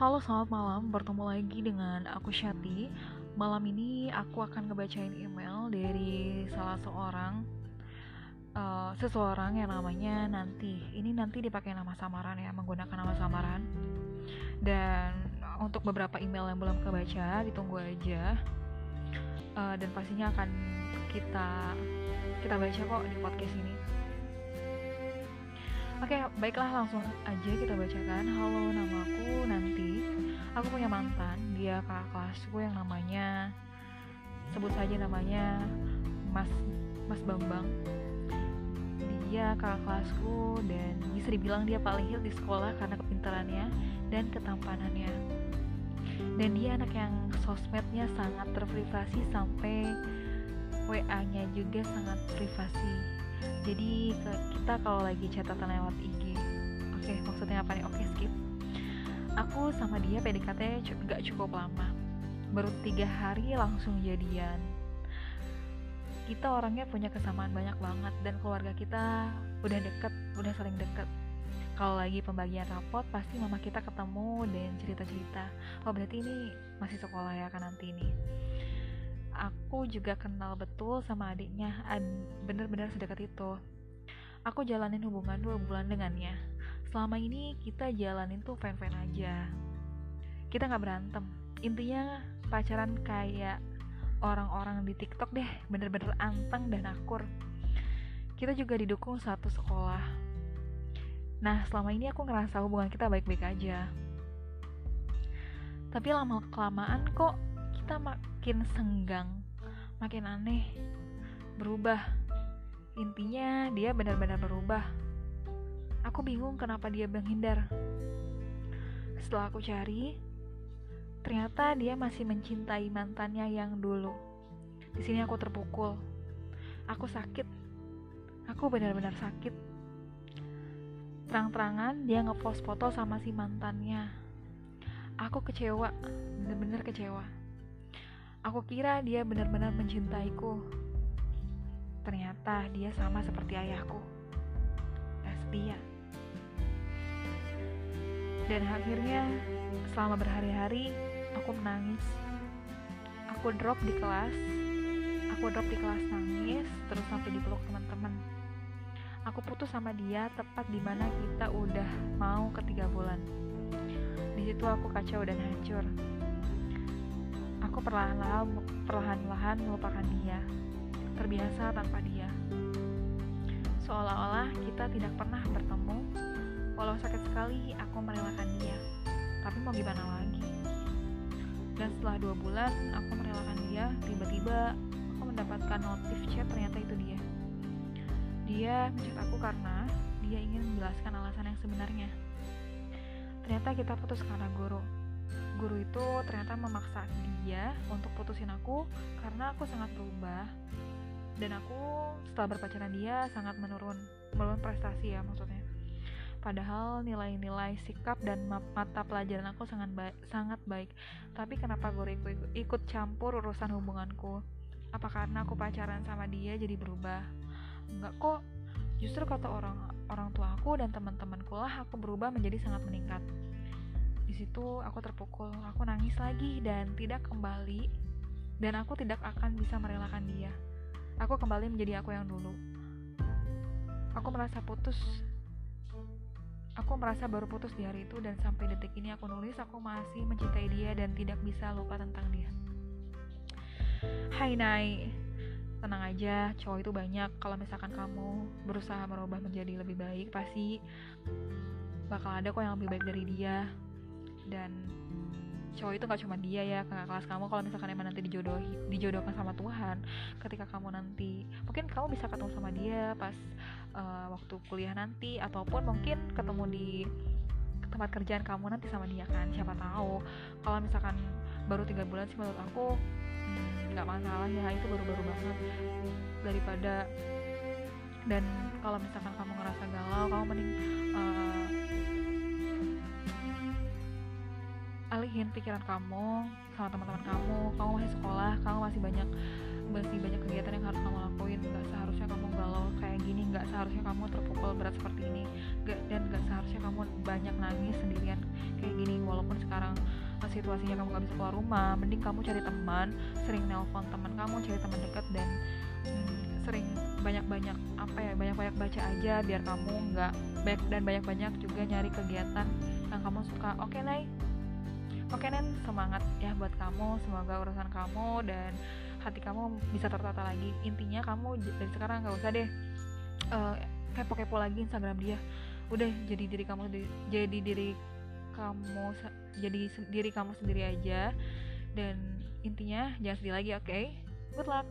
Halo selamat malam, bertemu lagi dengan aku Syati Malam ini aku akan ngebacain email dari salah seorang uh, Seseorang yang namanya Nanti. Ini nanti dipakai nama samaran ya, menggunakan nama samaran. Dan untuk beberapa email yang belum kebaca, ditunggu aja. Uh, Dan pastinya akan kita kita baca kok di podcast ini Oke, baiklah langsung aja kita bacakan. Halo, namaku Nanti. Aku punya mantan, dia kakak kelasku yang namanya sebut saja namanya Mas Mas Bambang. Dia kakak kelasku dan bisa dibilang dia paling hit di sekolah karena kepintarannya dan ketampanannya. Dan dia anak yang sosmednya sangat terprivasi sampai WA-nya juga sangat privasi jadi kita kalau lagi catatan lewat IG oke okay, maksudnya apa nih? Oke okay, skip. Aku sama dia PDKT gak cukup lama. Baru tiga hari langsung jadian. Kita orangnya punya kesamaan banyak banget dan keluarga kita udah deket udah saling deket. Kalau lagi pembagian rapot pasti mama kita ketemu dan cerita-cerita. Oh berarti ini masih sekolah ya kan nanti ini aku juga kenal betul sama adiknya. Bener-bener sedekat itu. Aku jalanin hubungan dua bulan dengannya. Selama ini kita jalanin tuh fan-fan aja. Kita nggak berantem. Intinya pacaran kayak orang-orang di TikTok deh. Bener-bener anteng dan akur. Kita juga didukung satu sekolah. Nah selama ini aku ngerasa hubungan kita baik-baik aja. Tapi lama kelamaan kok kita makin senggang, makin aneh, berubah. Intinya dia benar-benar berubah. Aku bingung kenapa dia menghindar. Setelah aku cari, ternyata dia masih mencintai mantannya yang dulu. Di sini aku terpukul. Aku sakit. Aku benar-benar sakit. Terang-terangan dia ngepost foto sama si mantannya. Aku kecewa, benar-benar kecewa. Aku kira dia benar-benar mencintaiku. Ternyata dia sama seperti ayahku. Lesbian. Dan akhirnya selama berhari-hari aku menangis. Aku drop di kelas. Aku drop di kelas nangis terus sampai dipeluk teman-teman. Aku putus sama dia tepat di mana kita udah mau ketiga bulan. Di situ aku kacau dan hancur. Aku perlahan-lahan perlahan-lahan melupakan dia, terbiasa tanpa dia. Seolah-olah kita tidak pernah bertemu, walau sakit sekali aku merelakan dia. Tapi mau gimana lagi? Dan setelah dua bulan aku merelakan dia, tiba-tiba aku mendapatkan notif chat ternyata itu dia. Dia mencet aku karena dia ingin menjelaskan alasan yang sebenarnya. Ternyata kita putus karena guru guru itu ternyata memaksa dia untuk putusin aku karena aku sangat berubah. Dan aku setelah berpacaran dia sangat menurun menurun prestasi ya maksudnya. Padahal nilai-nilai sikap dan mata pelajaran aku sangat baik sangat baik. Tapi kenapa guru ikut, ikut campur urusan hubunganku? Apa karena aku pacaran sama dia jadi berubah? Enggak kok. Justru kata orang orang tua aku dan teman-temanku lah aku berubah menjadi sangat meningkat di situ aku terpukul, aku nangis lagi dan tidak kembali dan aku tidak akan bisa merelakan dia. Aku kembali menjadi aku yang dulu. Aku merasa putus. Aku merasa baru putus di hari itu dan sampai detik ini aku nulis aku masih mencintai dia dan tidak bisa lupa tentang dia. Hai Nai, tenang aja, cowok itu banyak. Kalau misalkan kamu berusaha merubah menjadi lebih baik, pasti bakal ada kok yang lebih baik dari dia dan cowok itu gak cuma dia ya kakak kelas kamu kalau misalkan emang nanti dijodohi dijodohkan sama Tuhan ketika kamu nanti mungkin kamu bisa ketemu sama dia pas uh, waktu kuliah nanti ataupun mungkin ketemu di tempat kerjaan kamu nanti sama dia kan siapa tahu. Kalau misalkan baru tiga bulan sih menurut aku hmm, nggak hmm, masalah ya itu baru-baru banget. Daripada dan kalau misalkan kamu ngerasa galau kamu mending uh, alihin pikiran kamu sama teman-teman kamu. Kamu masih sekolah kamu masih banyak masih banyak kegiatan yang harus kamu lakuin. Nggak seharusnya kamu galau kayak gini nggak seharusnya kamu terpukul berat seperti ini. Gak, dan gak seharusnya kamu banyak nangis sendirian kayak gini. Walaupun sekarang situasinya kamu gak bisa keluar rumah mending kamu cari teman sering nelpon teman kamu cari teman dekat dan hmm, sering banyak-banyak apa ya banyak-banyak baca aja biar kamu nggak baik dan banyak-banyak juga nyari kegiatan yang kamu suka. Oke okay, Nay oke Nen semangat ya buat kamu. Semoga urusan kamu dan hati kamu bisa tertata lagi. Intinya kamu dari sekarang nggak usah deh uh, kepo-kepo lagi Instagram dia. Udah jadi diri kamu jadi diri kamu jadi diri kamu sendiri aja. Dan intinya jangan sedih lagi oke? Okay? good luck